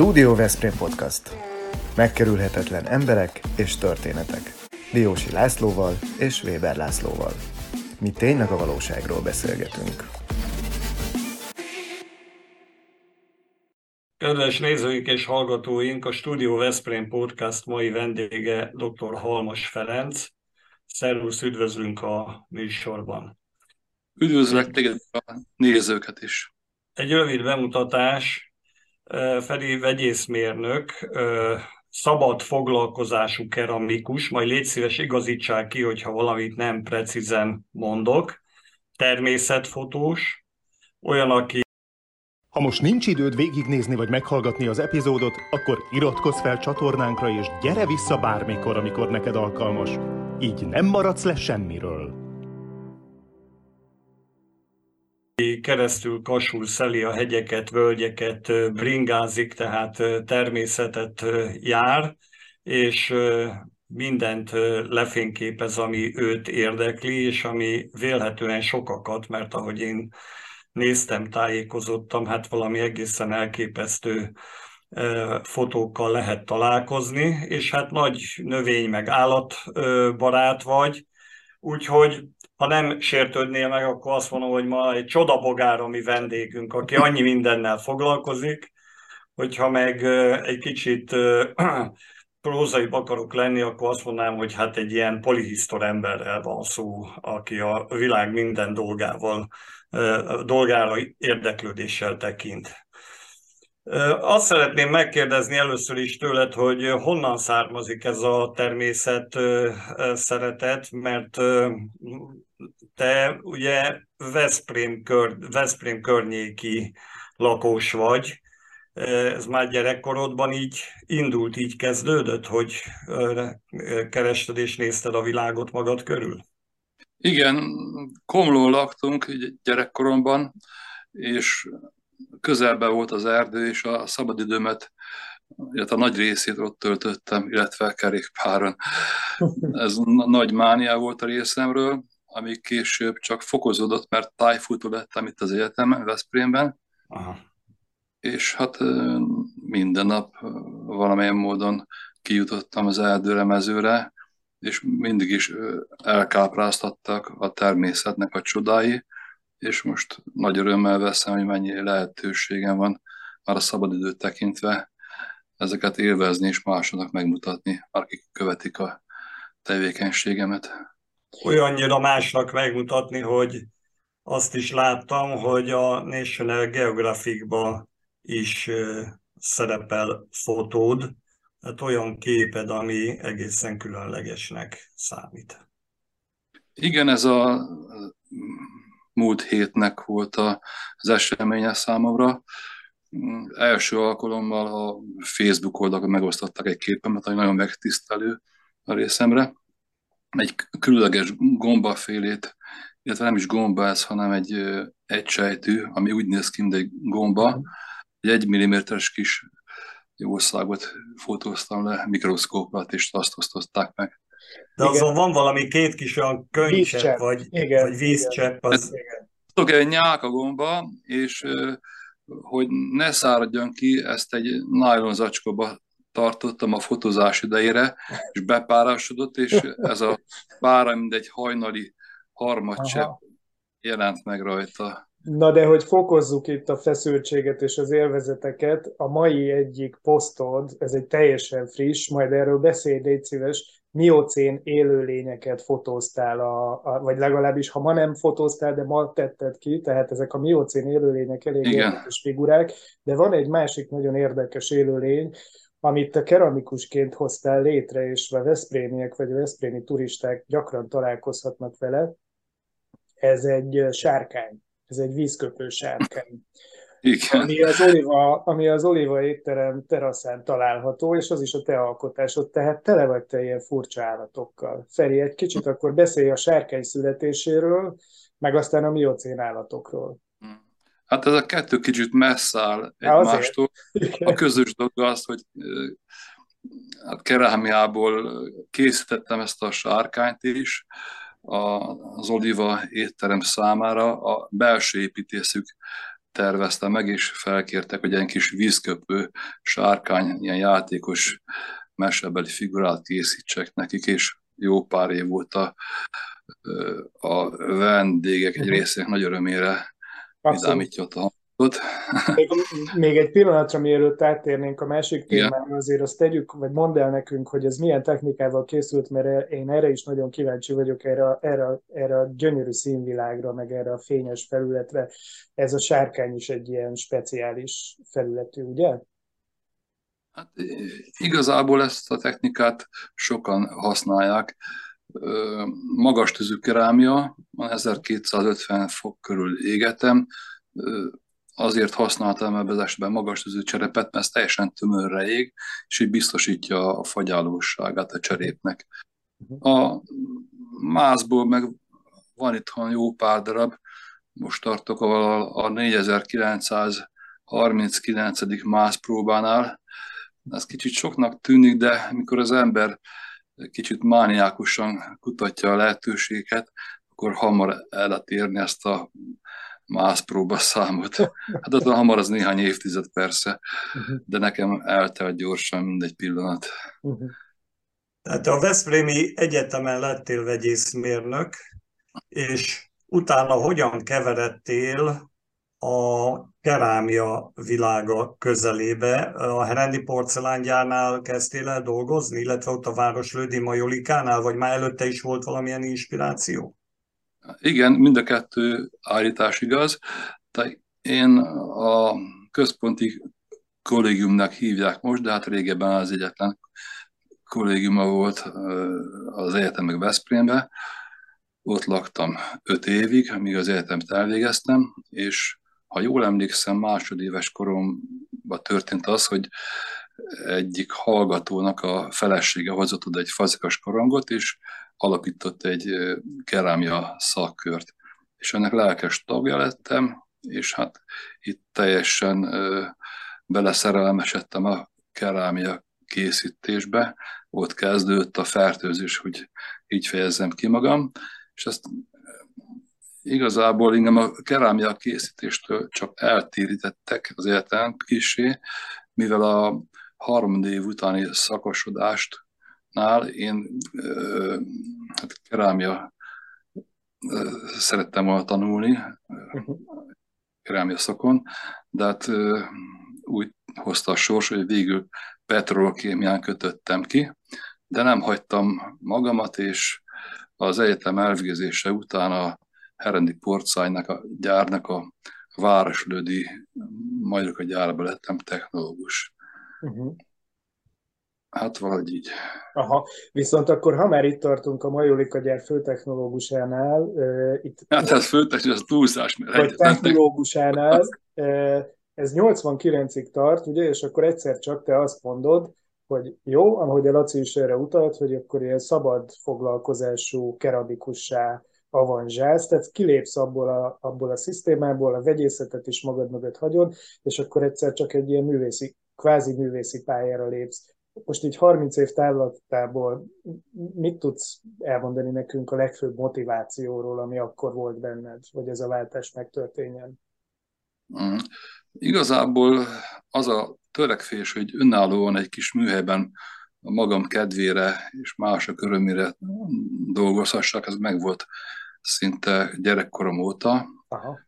Studio Veszprém Podcast. Megkerülhetetlen emberek és történetek. Diósi Lászlóval és Weber Lászlóval. Mi tényleg a valóságról beszélgetünk. Kedves nézőink és hallgatóink, a Studio Veszprém Podcast mai vendége dr. Halmos Ferenc. Szervusz, üdvözlünk a műsorban. Üdvözlök téged a nézőket is. Egy rövid bemutatás, Feri vegyészmérnök, szabad foglalkozású keramikus, majd légy szíves igazítsák ki, hogyha valamit nem precízen mondok, természetfotós, olyan, aki ha most nincs időd végignézni vagy meghallgatni az epizódot, akkor iratkozz fel csatornánkra és gyere vissza bármikor, amikor neked alkalmas. Így nem maradsz le semmiről. Keresztül kasul szeli a hegyeket, völgyeket, bringázik, tehát természetet jár, és mindent lefényképez, ami őt érdekli, és ami vélhetően sokakat, mert ahogy én néztem, tájékozottam, hát valami egészen elképesztő fotókkal lehet találkozni, és hát nagy növény meg állatbarát vagy, úgyhogy ha nem sértődnél meg, akkor azt mondom, hogy ma egy csodabogár a mi vendégünk, aki annyi mindennel foglalkozik, hogyha meg egy kicsit prózai akarok lenni, akkor azt mondanám, hogy hát egy ilyen polihisztor emberrel van szó, aki a világ minden dolgával, dolgára érdeklődéssel tekint. Azt szeretném megkérdezni először is tőled, hogy honnan származik ez a természet szeretet, mert te ugye Veszprém, kör, Veszprém környéki lakós vagy, ez már gyerekkorodban így indult, így kezdődött, hogy kerested és nézted a világot magad körül? Igen, Komlón laktunk gyerekkoromban, és közelben volt az erdő, és a szabadidőmet, illetve a nagy részét ott töltöttem, illetve kerékpáron. Ez nagy mánia volt a részemről, ami később csak fokozódott, mert tájfutó lettem itt az egyetemen, Veszprémben, Aha. és hát minden nap valamilyen módon kijutottam az erdőre, mezőre, és mindig is elkápráztattak a természetnek a csodái, és most nagy örömmel veszem, hogy mennyi lehetőségem van már a szabadidőt tekintve ezeket élvezni és másoknak megmutatni, akik követik a tevékenységemet. Olyannyira másnak megmutatni, hogy azt is láttam, hogy a National Geographic-ban is szerepel fotód, tehát olyan képed, ami egészen különlegesnek számít. Igen, ez a múlt hétnek volt az eseménye számomra. Első alkalommal a Facebook oldalon megosztottak egy képemet, ami nagyon megtisztelő a részemre. Egy különleges gombafélét, illetve nem is gomba ez, hanem egy egysejtű, ami úgy néz ki, mint egy gomba, egy egy milliméteres kis jószágot fotóztam le mikroszkópát, és azt osztották meg. De igen. azon van valami két kis olyan könycsepp, vagy, igen, vagy vízcsepp. Az... Tudok egy nyálka gomba, és hogy ne száradjon ki, ezt egy nylon zacskóba tartottam a fotózás idejére, és bepárásodott, és ez a pára, mint egy hajnali harmadcsepp jelent meg rajta. Na de hogy fokozzuk itt a feszültséget és az élvezeteket, a mai egyik posztod, ez egy teljesen friss, majd erről beszélj, légy szíves, miocén élőlényeket fotóztál, a, a, vagy legalábbis ha ma nem fotóztál, de ma tetted ki, tehát ezek a miocén élőlények elég Igen. érdekes figurák, de van egy másik nagyon érdekes élőlény, amit te keramikusként hoztál létre, és a veszprémiek vagy a veszprémi turisták gyakran találkozhatnak vele, ez egy sárkány, ez egy vízköpő sárkány. Igen. Ami, az oliva, ami az oliva étterem teraszán található, és az is a te alkotásod, tehát tele vagy te ilyen furcsa állatokkal. Feri, egy kicsit akkor beszélj a sárkány születéséről, meg aztán a miocén állatokról. Hát ez a kettő kicsit messze áll egymástól. A közös dolog az, hogy hát kerámiából készítettem ezt a sárkányt is, az Oliva étterem számára a belső építészük tervezte meg, és felkértek, hogy egy kis vízköpő sárkány, ilyen játékos mesebeli figurát készítsek nekik, és jó pár év óta a vendégek egy mhm. részének nagy örömére vidámítja a. Még, még egy pillanatra, mielőtt áttérnénk a másik témára, azért azt tegyük, vagy mondd el nekünk, hogy ez milyen technikával készült, mert én erre is nagyon kíváncsi vagyok, erre, erre, erre a gyönyörű színvilágra, meg erre a fényes felületre. Ez a sárkány is egy ilyen speciális felületű, ugye? Hát igazából ezt a technikát sokan használják. Magas tűzű kerámia, 1250 fok körül égetem, azért használtam ebben az esetben magas tűzű cserepet, mert ez teljesen tömörre ég, és így biztosítja a fagyálóságát a cserépnek. A mászból meg van itthon jó pár darab, most tartok a, a 4939. mászpróbánál, ez kicsit soknak tűnik, de mikor az ember kicsit mániákusan kutatja a lehetőséget, akkor hamar el lehet érni ezt a más számot. Hát ott hamar az néhány évtized persze, de nekem eltelt gyorsan mindegy pillanat. Tehát a Veszprémi Egyetemen lettél vegyészmérnök, és utána hogyan keveredtél a kerámia világa közelébe. A Herendi porcelángyárnál kezdtél el dolgozni, illetve ott a Városlődi Majolikánál, vagy már előtte is volt valamilyen inspiráció? Igen, mind a kettő állítás igaz. De én a központi kollégiumnak hívják most, de hát régebben az egyetlen kollégiuma volt az egyetemek Veszprémbe. Ott laktam öt évig, amíg az egyetemet elvégeztem, és ha jól emlékszem, másodéves koromban történt az, hogy egyik hallgatónak a felesége hozott oda egy fazekas korongot, és alapított egy kerámia szakkört. És ennek lelkes tagja lettem, és hát itt teljesen beleszerelmesedtem a kerámia készítésbe, ott kezdődött a fertőzés, hogy így fejezzem ki magam, és ezt igazából engem a kerámia készítéstől csak eltérítettek az életem kisé, mivel a harmad év utáni szakosodásnál én hát kerámia szerettem volna tanulni, kerámia szakon, de hát úgy hozta a sors, hogy végül petrolkémián kötöttem ki, de nem hagytam magamat, és az egyetem elvégzése után a Herendi Porcájnak a gyárnak a városlődi, majd a gyárba lettem technológus. Uh-huh. Hát valahogy így. Aha, viszont akkor ha már itt tartunk a Majolika gyár főtechnológusánál, uh, itt... Hát ez főtechnológus, ez túlzás, mert... Vagy technológusánál, uh, ez 89-ig tart, ugye, és akkor egyszer csak te azt mondod, hogy jó, ahogy a Laci is erre utalt, hogy akkor ilyen szabad foglalkozású keramikussá avanzsálsz, tehát kilépsz abból a, abból a szisztémából, a vegyészetet is magad mögött hagyod, és akkor egyszer csak egy ilyen művészi, kvázi művészi pályára lépsz. Most így 30 év távlatából mit tudsz elmondani nekünk a legfőbb motivációról, ami akkor volt benned, hogy ez a váltás megtörténjen? Mm. Igazából az a törekvés, hogy önállóan egy kis műhelyben a magam kedvére és mások örömére dolgozhassak, ez meg volt szinte gyerekkorom óta, Aha.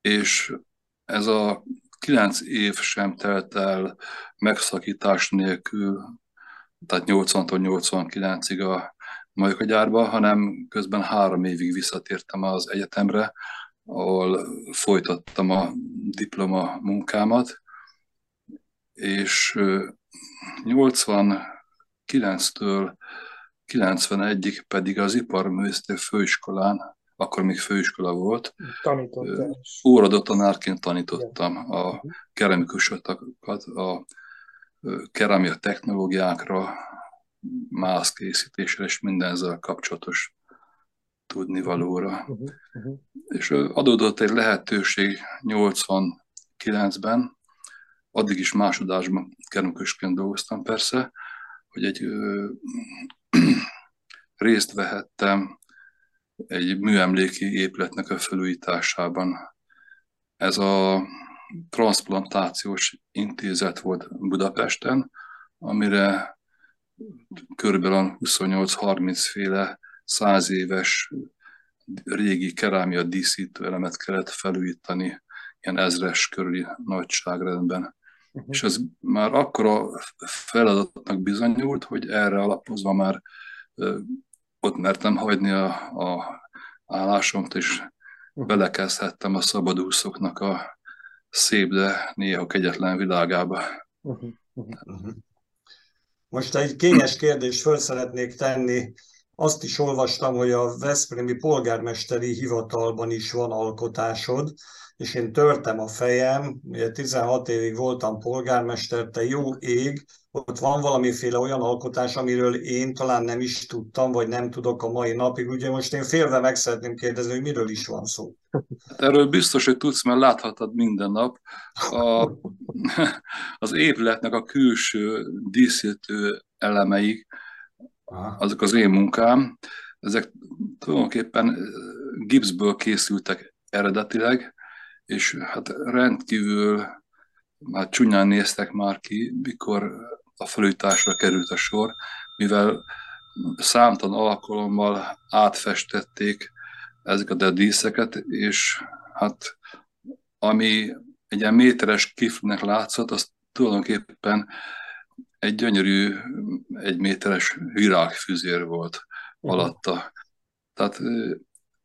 és ez a kilenc év sem telt el megszakítás nélkül, tehát 80-tól 89-ig a majkagyárba, hanem közben három évig visszatértem az egyetemre, ahol folytattam a diploma munkámat, és 89-től 91-ig pedig az iparművészeti főiskolán, akkor még főiskola volt, óradó tanárként tanítottam a keramikusokat, a keramia technológiákra, mászkészítésre és minden ezzel kapcsolatos tudnivalóra. Uh-huh, uh-huh. És adódott egy lehetőség 89-ben, addig is másodásban keramikusként dolgoztam persze, hogy egy ö, részt vehettem egy műemléki épületnek a felújításában. Ez a transplantációs intézet volt Budapesten, amire körülbelül 28-30 féle száz éves régi kerámia díszítő elemet kellett felújítani, ilyen ezres körüli nagyságrendben. Uh-huh. És ez már akkor a feladatnak bizonyult, hogy erre alapozva már ott mertem hagyni a, a állásomt, és belekezdhettem a szabadúszóknak a szép, de néha kegyetlen világába. Uh-huh. Uh-huh. Most egy kényes kérdést föl szeretnék tenni. Azt is olvastam, hogy a Veszprémi polgármesteri hivatalban is van alkotásod, és én törtem a fejem, ugye 16 évig voltam polgármester, te jó ég, ott van valamiféle olyan alkotás, amiről én talán nem is tudtam, vagy nem tudok a mai napig. Ugye most én félve meg szeretném kérdezni, hogy miről is van szó. Hát erről biztos, hogy tudsz, mert láthatod minden nap. A, az épületnek a külső díszítő elemeik, azok az én munkám, ezek tulajdonképpen gipszből készültek eredetileg, és hát rendkívül már csúnyán néztek már ki, mikor a felújításra került a sor, mivel számtalan alkalommal átfestették ezeket a díszeket, és hát ami egy ilyen méteres kiflnek látszott, az tulajdonképpen egy gyönyörű, egy méteres virágfüzér volt uh-huh. alatta. Tehát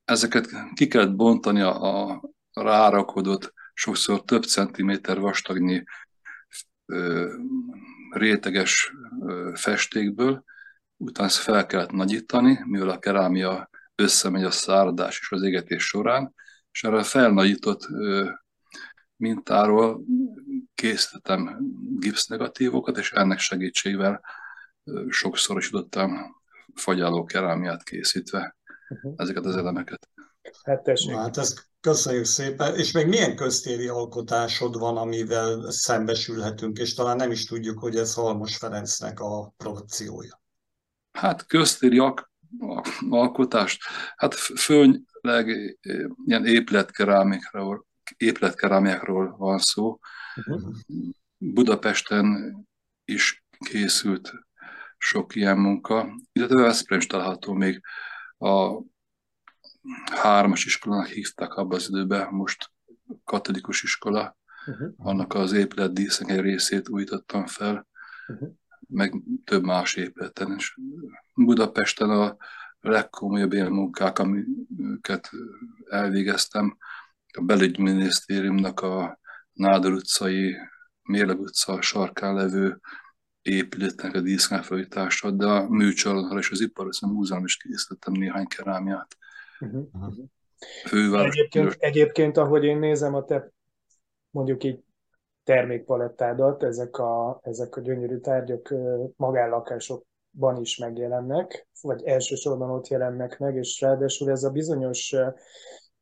ezeket ki kellett bontani a, a rárakodott, sokszor több centiméter vastagnyi ö, réteges ö, festékből, utána ezt fel kellett nagyítani, mivel a kerámia összemegy a száradás és az égetés során, és erre a felnagyított ö, mintáról készítettem gipsnegatívokat, és ennek segítségével sokszorosítottam fagyáló kerámiát készítve uh-huh. ezeket az elemeket. Hát tessék. Hát ezt köszönjük szépen. És még milyen köztéri alkotásod van, amivel szembesülhetünk, és talán nem is tudjuk, hogy ez Halmos Ferencnek a produkciója. Hát köztéri ak- alkotást, hát főleg ilyen épületkerámikról, épületkerámiákról van szó. Uh-huh. Budapesten is készült sok ilyen munka, illetve Veszprém is található még a hármas iskolának hívták abban az időben, most katolikus iskola, uh-huh. annak az épület díszek egy részét újítottam fel, uh-huh. meg több más épületen is. Budapesten a legkomolyabb ilyen munkák, amiket elvégeztem, a belügyminisztériumnak a Nádor utcai, Mérleg utca sarkán levő épületnek a díszkánfelújítása, de a műcsalonra és az iparoszi múzeum is készítettem néhány kerámiát. Uh-huh. Főváros. Egyébként, egyébként, ahogy én nézem a te mondjuk így termékpalettádat, ezek a, ezek a gyönyörű tárgyak magánlakásokban is megjelennek, vagy elsősorban ott jelennek meg, és ráadásul ez a bizonyos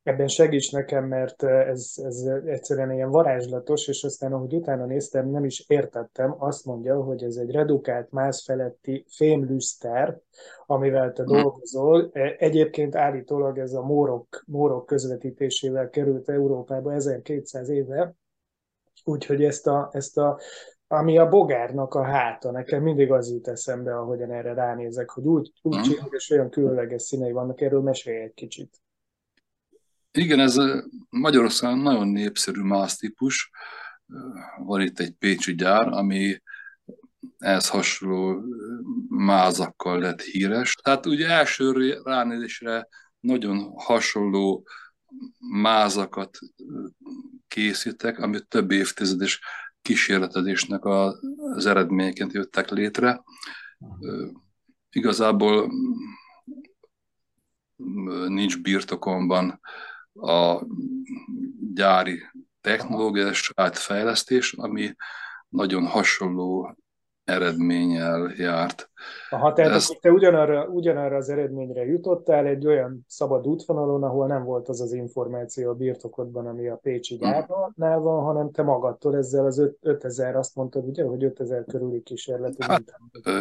ebben segíts nekem, mert ez, ez egyszerűen ilyen varázslatos, és aztán ahogy utána néztem, nem is értettem, azt mondja, hogy ez egy redukált mász feletti fémlüszter, amivel te hm. dolgozol. E, egyébként állítólag ez a mórok, mórok közvetítésével került Európába 1200 éve, úgyhogy ezt a, ezt a ami a bogárnak a háta, nekem mindig az jut eszembe, ahogyan erre ránézek, hogy úgy, úgy hm. csinálja, és olyan különleges színei vannak, erről mesélj egy kicsit. Igen, ez Magyarországon nagyon népszerű típus. Van itt egy pécsi gyár, ami ehhez hasonló mázakkal lett híres. Tehát ugye első ránézésre nagyon hasonló mázakat készítek, amit több évtizedes kísérletezésnek az eredményeként jöttek létre. Igazából nincs birtokomban a gyári technológia, saját ami nagyon hasonló eredménnyel járt. Aha, tehát Ez... te ugyanarra, ugyanarra az eredményre jutottál egy olyan szabad útvonalon, ahol nem volt az az információ a birtokodban, ami a Pécsi hm. gyárnál van, hanem te magadtól ezzel az 5000, azt mondtad, ugye, hogy 5000 körüli kísérlet. Hát,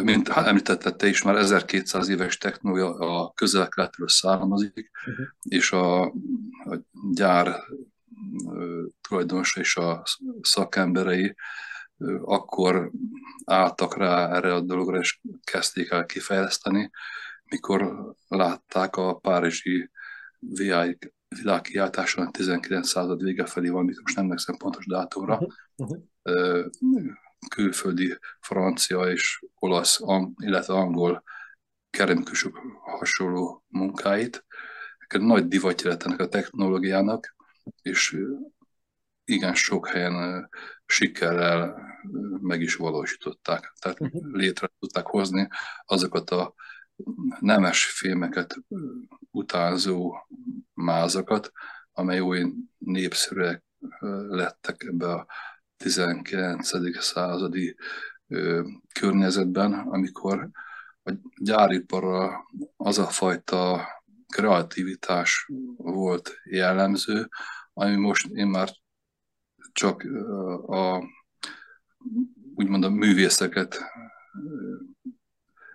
mint hát említetted te is, már 1200 éves technológia a közel származik, uh-huh. és a, a gyár tulajdonosa és a szakemberei akkor álltak rá erre a dologra, és kezdték el kifejleszteni, mikor látták a párizsi világkiáltáson a 19. század vége felé valamit, most nem megszem pontos dátumra, uh-huh. Uh-huh. külföldi francia és olasz, illetve angol keramikusok hasonló munkáit. Nagy divatja lett ennek a technológiának, és igen sok helyen sikerrel meg is valósították. Tehát uh-huh. létre tudták hozni azokat a nemes fémeket utánzó mázakat, amely új népszerűek lettek ebbe a 19. századi környezetben, amikor a gyáriparra az a fajta kreativitás volt jellemző, ami most én már csak a úgymond a művészeket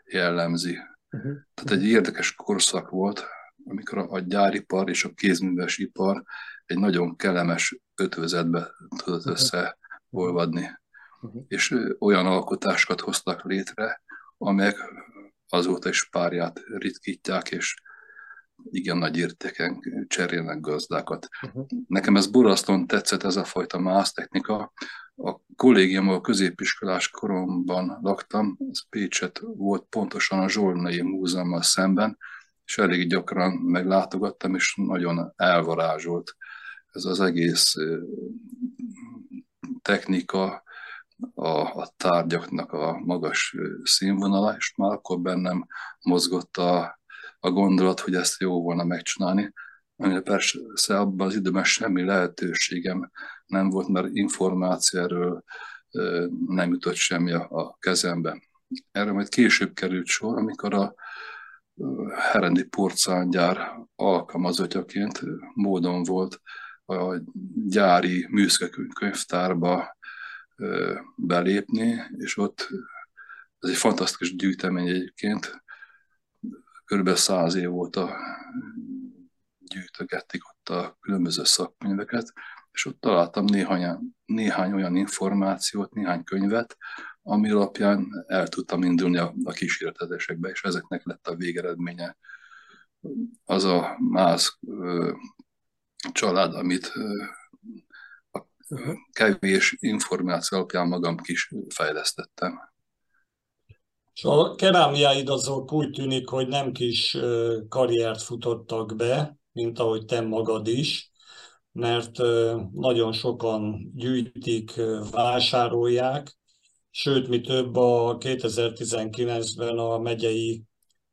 jellemzi. Uh-huh. Tehát egy érdekes korszak volt, amikor a gyáripar és a kézműves ipar egy nagyon kellemes ötvözetbe tudott uh-huh. összeolvadni. Uh-huh. És olyan alkotásokat hoztak létre, amelyek azóta is párját ritkítják, és igen nagy értéken cserélnek gazdákat. Uh-huh. Nekem ez borzasztóan tetszett ez a fajta mász technika. A kollégium, a középiskolás koromban laktam, ez Pécset volt pontosan a Zsolnai Múzeummal szemben, és elég gyakran meglátogattam, és nagyon elvarázsolt ez az egész technika, a, a tárgyaknak a magas színvonala, és már akkor bennem mozgott a, a gondolat, hogy ezt jó volna megcsinálni, amire persze abban az időben semmi lehetőségem nem volt, mert információ erről nem jutott semmi a, kezembe. Erre majd később került sor, amikor a Herendi porcángyár alkalmazottjaként módon volt a gyári műszkekönyvtárba belépni, és ott ez egy fantasztikus gyűjtemény egyébként, körülbelül száz év óta gyűjtögették ott a különböző szakkönyveket, és ott találtam néhány, néhány olyan információt, néhány könyvet, ami alapján el tudtam indulni a, a kísérletesekbe, és ezeknek lett a végeredménye. Az a más ö, család, amit ö, a kevés információ alapján magam kis fejlesztettem. És a kerámiáid azok úgy tűnik, hogy nem kis karriert futottak be, mint ahogy te magad is, mert nagyon sokan gyűjtik, vásárolják, sőt, mi több a 2019-ben a megyei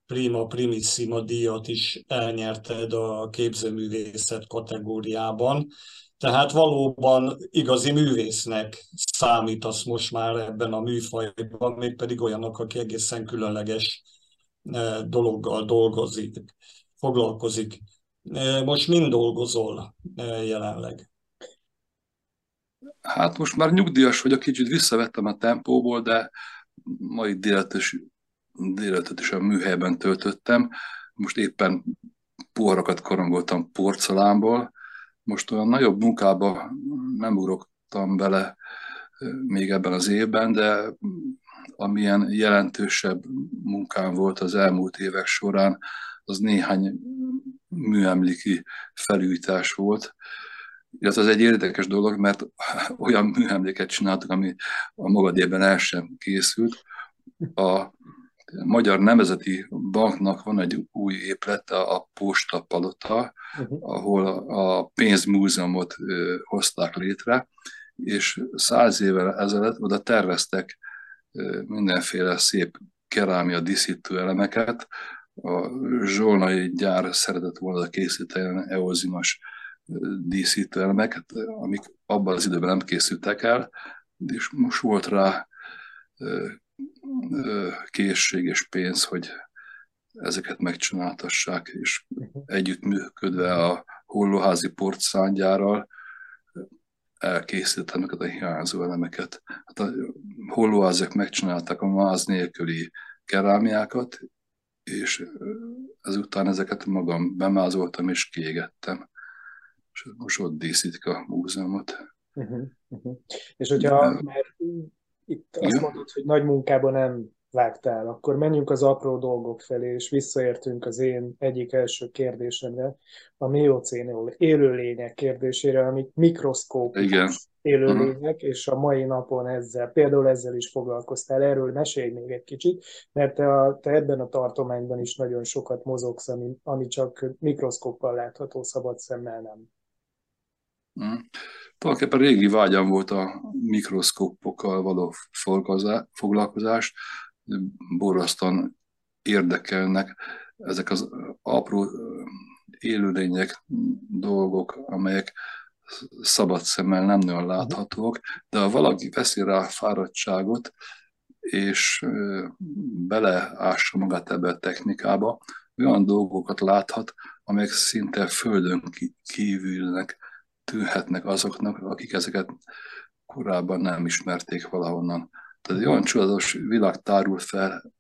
Prima Primissima díjat is elnyerted a képzőművészet kategóriában. Tehát valóban igazi művésznek számítasz most már ebben a műfajban, mégpedig olyanok, aki egészen különleges dologgal dolgozik, foglalkozik. Most mind dolgozol e, jelenleg? Hát most már nyugdíjas vagyok, kicsit visszavettem a tempóból, de mai délelőtt is, a műhelyben töltöttem. Most éppen poharakat korongoltam porcelánból, most olyan nagyobb munkába nem ugrottam bele még ebben az évben, de amilyen jelentősebb munkám volt az elmúlt évek során, az néhány műemléki felújítás volt. Ez az egy érdekes dolog, mert olyan műemléket csináltuk, ami a magadében el sem készült. A Magyar Nemzeti Banknak van egy új épülete, a Posta Palota, uh-huh. ahol a pénzmúzeumot hozták létre, és száz évvel ezelőtt oda terveztek mindenféle szép kerámia díszítő elemeket. A zsolnai gyár szeretett volna készíteni eozimas díszítő elemeket, amik abban az időben nem készültek el, és most volt rá készség és pénz, hogy ezeket megcsináltassák, és együttműködve a hollóházi portszángyárral elkészítettem ezeket a hiányzó elemeket. Hát a hollóházak megcsinálták a máz nélküli kerámiákat, és ezután ezeket magam bemázoltam és kiégettem. És most ott díszítik a múzeumot. Uh-huh, uh-huh. És hogyha már itt azt mondod, hogy nagy munkában nem vágtál, akkor menjünk az apró dolgok felé, és visszaértünk az én egyik első kérdésemre, a miocénol élőlények kérdésére, amik mikroszkóp élőlények, uh-huh. és a mai napon ezzel, például ezzel is foglalkoztál. Erről mesélj még egy kicsit, mert te, a, te ebben a tartományban is nagyon sokat mozogsz, ami, ami csak mikroszkóppal látható, szabad szemmel nem. Uh-huh. Tulajdonképpen régi vágyam volt a mikroszkópokkal való foglalkozás, borzasztóan érdekelnek ezek az apró élőlények, dolgok, amelyek szabad szemmel nem nagyon láthatók, de ha valaki veszi rá fáradtságot, és beleássa magát ebbe a technikába, olyan dolgokat láthat, amelyek szinte földön kívülnek tűnhetnek azoknak, akik ezeket korábban nem ismerték valahonnan. Tehát egy olyan csodálatos világ tárul fel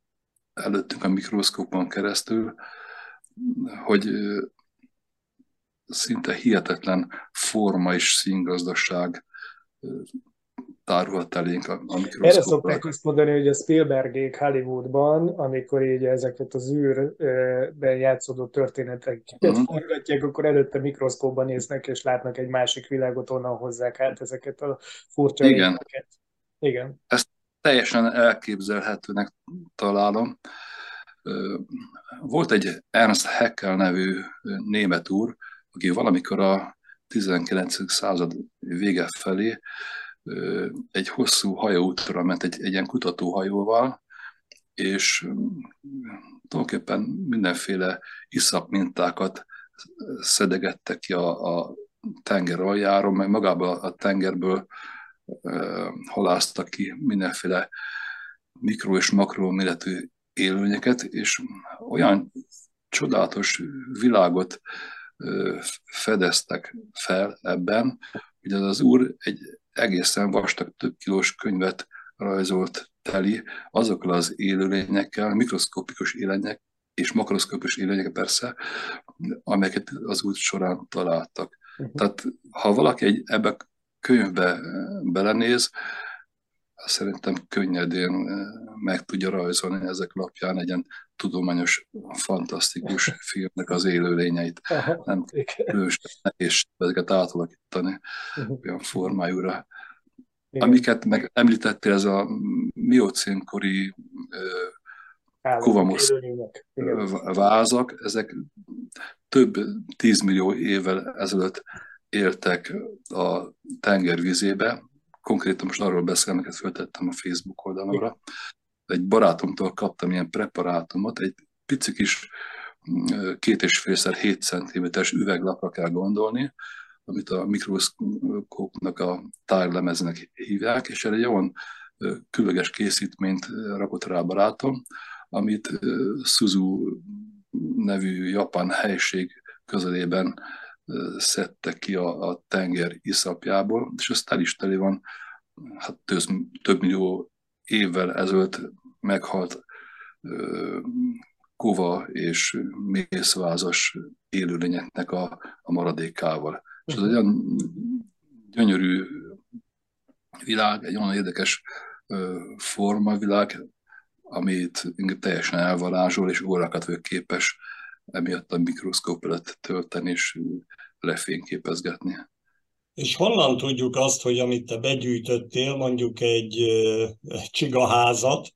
előttünk a mikroszkópon keresztül, hogy szinte hihetetlen forma és színgazdaság tárult elénk a, a Erre szokták azt mondani, hogy a Spielbergék Hollywoodban, amikor így ezeket az űrben játszódó történeteket uh-huh. forgatják, akkor előtte mikroszkóban néznek, és látnak egy másik világot, onnan hozzák át ezeket a furcsa Igen. Életeket. Igen. Ezt teljesen elképzelhetőnek találom. Volt egy Ernst Haeckel nevű német úr, aki valamikor a 19. század vége felé egy hosszú hajóútra ment egy, egy ilyen kutatóhajóval, és tulajdonképpen mindenféle iszap mintákat szedegettek ki a, a tenger aljáról, meg magából a tengerből halásztak ki mindenféle mikro és makro méretű élőnyeket, és olyan csodálatos világot fedeztek fel ebben, hogy az az úr egy egészen vastag, több kilós könyvet rajzolt teli azokkal az élőlényekkel, mikroszkopikus élőlények és makroszkopikus élőlények persze, amelyeket az út során találtak. Uh-huh. Tehát ha valaki egy, ebbe könyvbe belenéz, szerintem könnyedén meg tudja rajzolni ezek alapján egy ilyen tudományos, fantasztikus filmnek az élőlényeit. Nem különösen nehéz ezeket átalakítani uh-huh. olyan formájúra. Igen. Amiket meg említettél, ez a miocénkori kuvamosz vázak, ezek több tízmillió évvel ezelőtt éltek a tenger vizébe. Konkrétan most arról beszélem, amiket föltettem a Facebook oldalamra. Egy barátomtól kaptam ilyen preparátumot, egy pici kis két és félszer 7 cm-es üveglapra kell gondolni, amit a mikroszkópnak a tárlemeznek hívják, és erre egy olyan különleges készítményt rakott rá a barátom, amit Suzu nevű japán helység közelében szedtek ki a, a tenger iszapjából, és el is teli van, hát több, több millió évvel ezelőtt meghalt kova és mészvázas élőlényeknek a, a maradékával. És ez egy olyan gyönyörű világ, egy olyan érdekes formavilág, amit teljesen elvarázsol, és órákat vagyok képes emiatt a mikroszkóp előtt tölteni és lefényképezgetni. És honnan tudjuk azt, hogy amit te begyűjtöttél, mondjuk egy, egy csigaházat,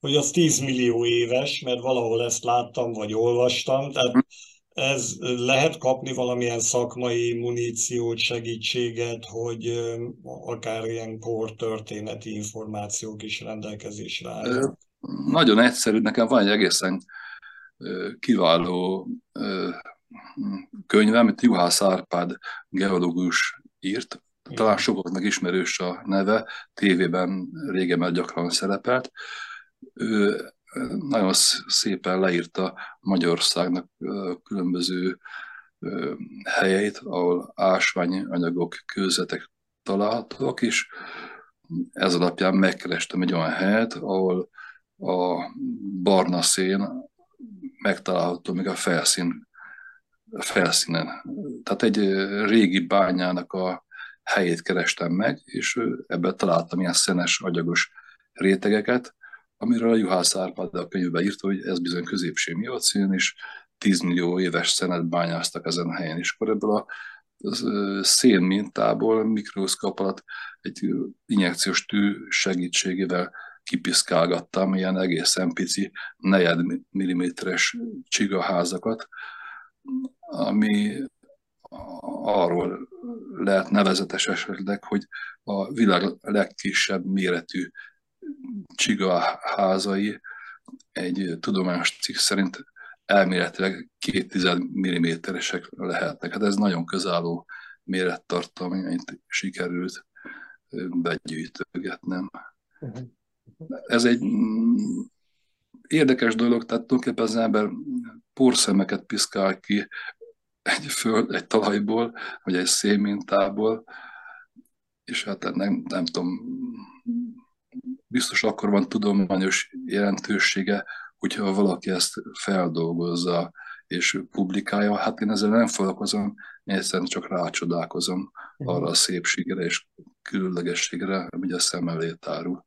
hogy az 10 millió éves, mert valahol ezt láttam, vagy olvastam, tehát ez lehet kapni valamilyen szakmai muníciót, segítséget, hogy akár ilyen kor történeti információk is rendelkezésre állnak? Nagyon egyszerű, nekem van egy egészen kiváló könyve, amit Juhász Árpád geológus írt, talán sokaknak ismerős a neve, tévében régen gyakran szerepelt. Ő nagyon szépen leírta Magyarországnak különböző helyeit, ahol ásványi anyagok, kőzetek találhatók, és ez alapján megkerestem egy olyan helyet, ahol a barna szén megtalálható még a felszín, a felszínen. Tehát egy régi bányának a helyét kerestem meg, és ebben találtam ilyen szenes, agyagos rétegeket, amiről a Juhász Árpád a könyvben írta, hogy ez bizony középső miocén, és 10 millió éves szenet bányáztak ezen a helyen, és akkor ebből a szén mintából mikroszkop alatt egy injekciós tű segítségével kipiszkálgattam ilyen egészen pici negyed milliméteres csigaházakat, ami arról lehet nevezetes esetleg, hogy a világ legkisebb méretű csigaházai egy tudományos cikk szerint elméletileg két tized milliméteresek lehetnek. Hát ez nagyon közálló mérettartalom, amit sikerült begyűjtögetnem. Uh-huh. Ez egy mm, érdekes dolog, tehát tulajdonképpen az ember porszemeket piszkál ki egy föld, egy talajból, vagy egy szénmintából, és hát nem, nem tudom, biztos akkor van tudományos jelentősége, hogyha valaki ezt feldolgozza és publikálja, hát én ezzel nem foglalkozom, én egyszerűen csak rácsodálkozom arra a szépségre és különlegességre, ami a szem elé tárul.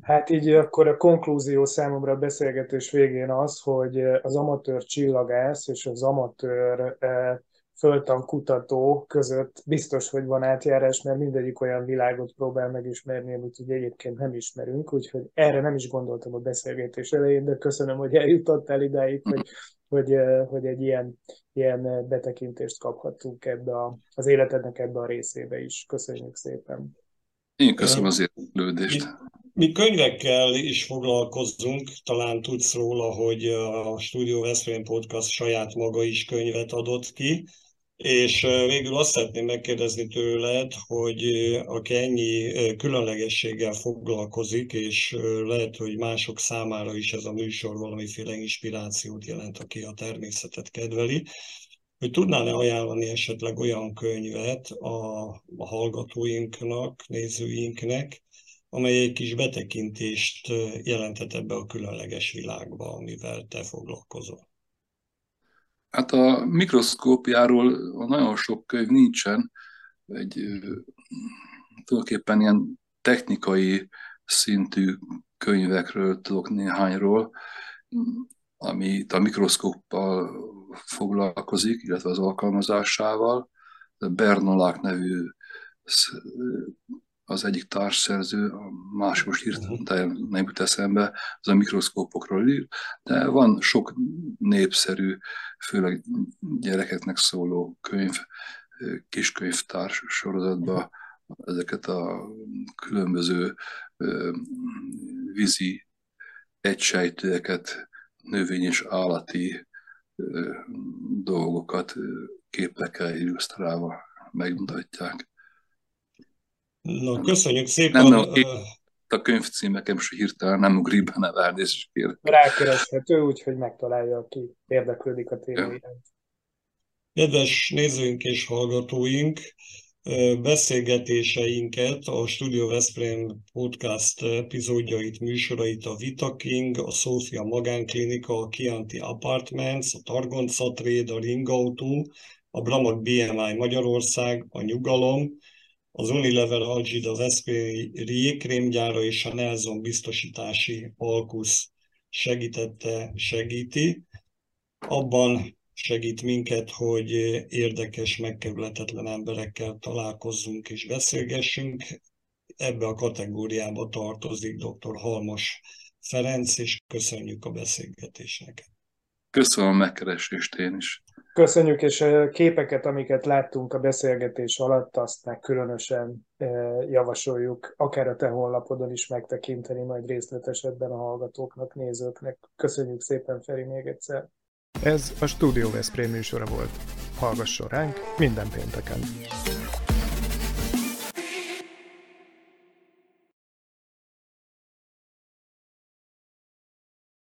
Hát így akkor a konklúzió számomra a beszélgetés végén az, hogy az amatőr csillagász és az amatőr eh, föltankutató között biztos, hogy van átjárás, mert mindegyik olyan világot próbál megismerni, amit ugye egyébként nem ismerünk, úgyhogy erre nem is gondoltam a beszélgetés elején, de köszönöm, hogy eljutottál idáig, hogy, hogy, eh, hogy egy ilyen, ilyen betekintést kaphattunk ebbe a, az életednek ebbe a részébe is. Köszönjük szépen! Én köszönöm az érdeklődést. Mi, könyvekkel is foglalkozunk, talán tudsz róla, hogy a Studio Veszprém Podcast saját maga is könyvet adott ki, és végül azt szeretném megkérdezni tőled, hogy aki ennyi különlegességgel foglalkozik, és lehet, hogy mások számára is ez a műsor valamiféle inspirációt jelent, aki a természetet kedveli, hogy tudnál-e ajánlani esetleg olyan könyvet a, a hallgatóinknak, nézőinknek, amely egy kis betekintést jelentett ebbe a különleges világba, amivel te foglalkozol? Hát a mikroszkópiáról nagyon sok könyv nincsen, egy tulajdonképpen ilyen technikai szintű könyvekről tudok néhányról, ami a mikroszkóppal foglalkozik, illetve az alkalmazásával. Bernolák nevű az egyik társszerző, a másik most hirtelen mhm. nem jut eszembe, az a mikroszkópokról ír, de van sok népszerű, főleg gyerekeknek szóló könyv, kiskönyvtárs sorozatban ezeket a különböző vízi egysejtőeket, növény és állati dolgokat képekkel illusztrálva megmutatják. Na, köszönjük szépen. Nem, nem, a könyvcímekem is hirtelen nem ugrik be, ne elnézést kérek. Rákereshető, úgyhogy megtalálja, aki érdeklődik a téma iránt. Kedves nézőink és hallgatóink, beszélgetéseinket, a Studio Veszprém podcast epizódjait, műsorait a Vita King, a Sofia Magánklinika, a Chianti Apartments, a Targonca Trade, a Ringautó, a Bramag BMI Magyarország, a Nyugalom, az Unilever Algid, az Veszprémi Riekrémgyára és a Nelson biztosítási Alkusz segítette, segíti. Abban segít minket, hogy érdekes, megkerülhetetlen emberekkel találkozzunk és beszélgessünk. Ebbe a kategóriába tartozik dr. Halmos Ferenc, és köszönjük a beszélgetésnek. Köszönöm a megkeresést én is. Köszönjük, és a képeket, amiket láttunk a beszélgetés alatt, azt meg különösen javasoljuk, akár a te honlapodon is megtekinteni, majd részletesebben a hallgatóknak, nézőknek. Köszönjük szépen, Feri, még egyszer. Ez a Studio Veszprém műsora volt. Hallgasson ránk minden pénteken!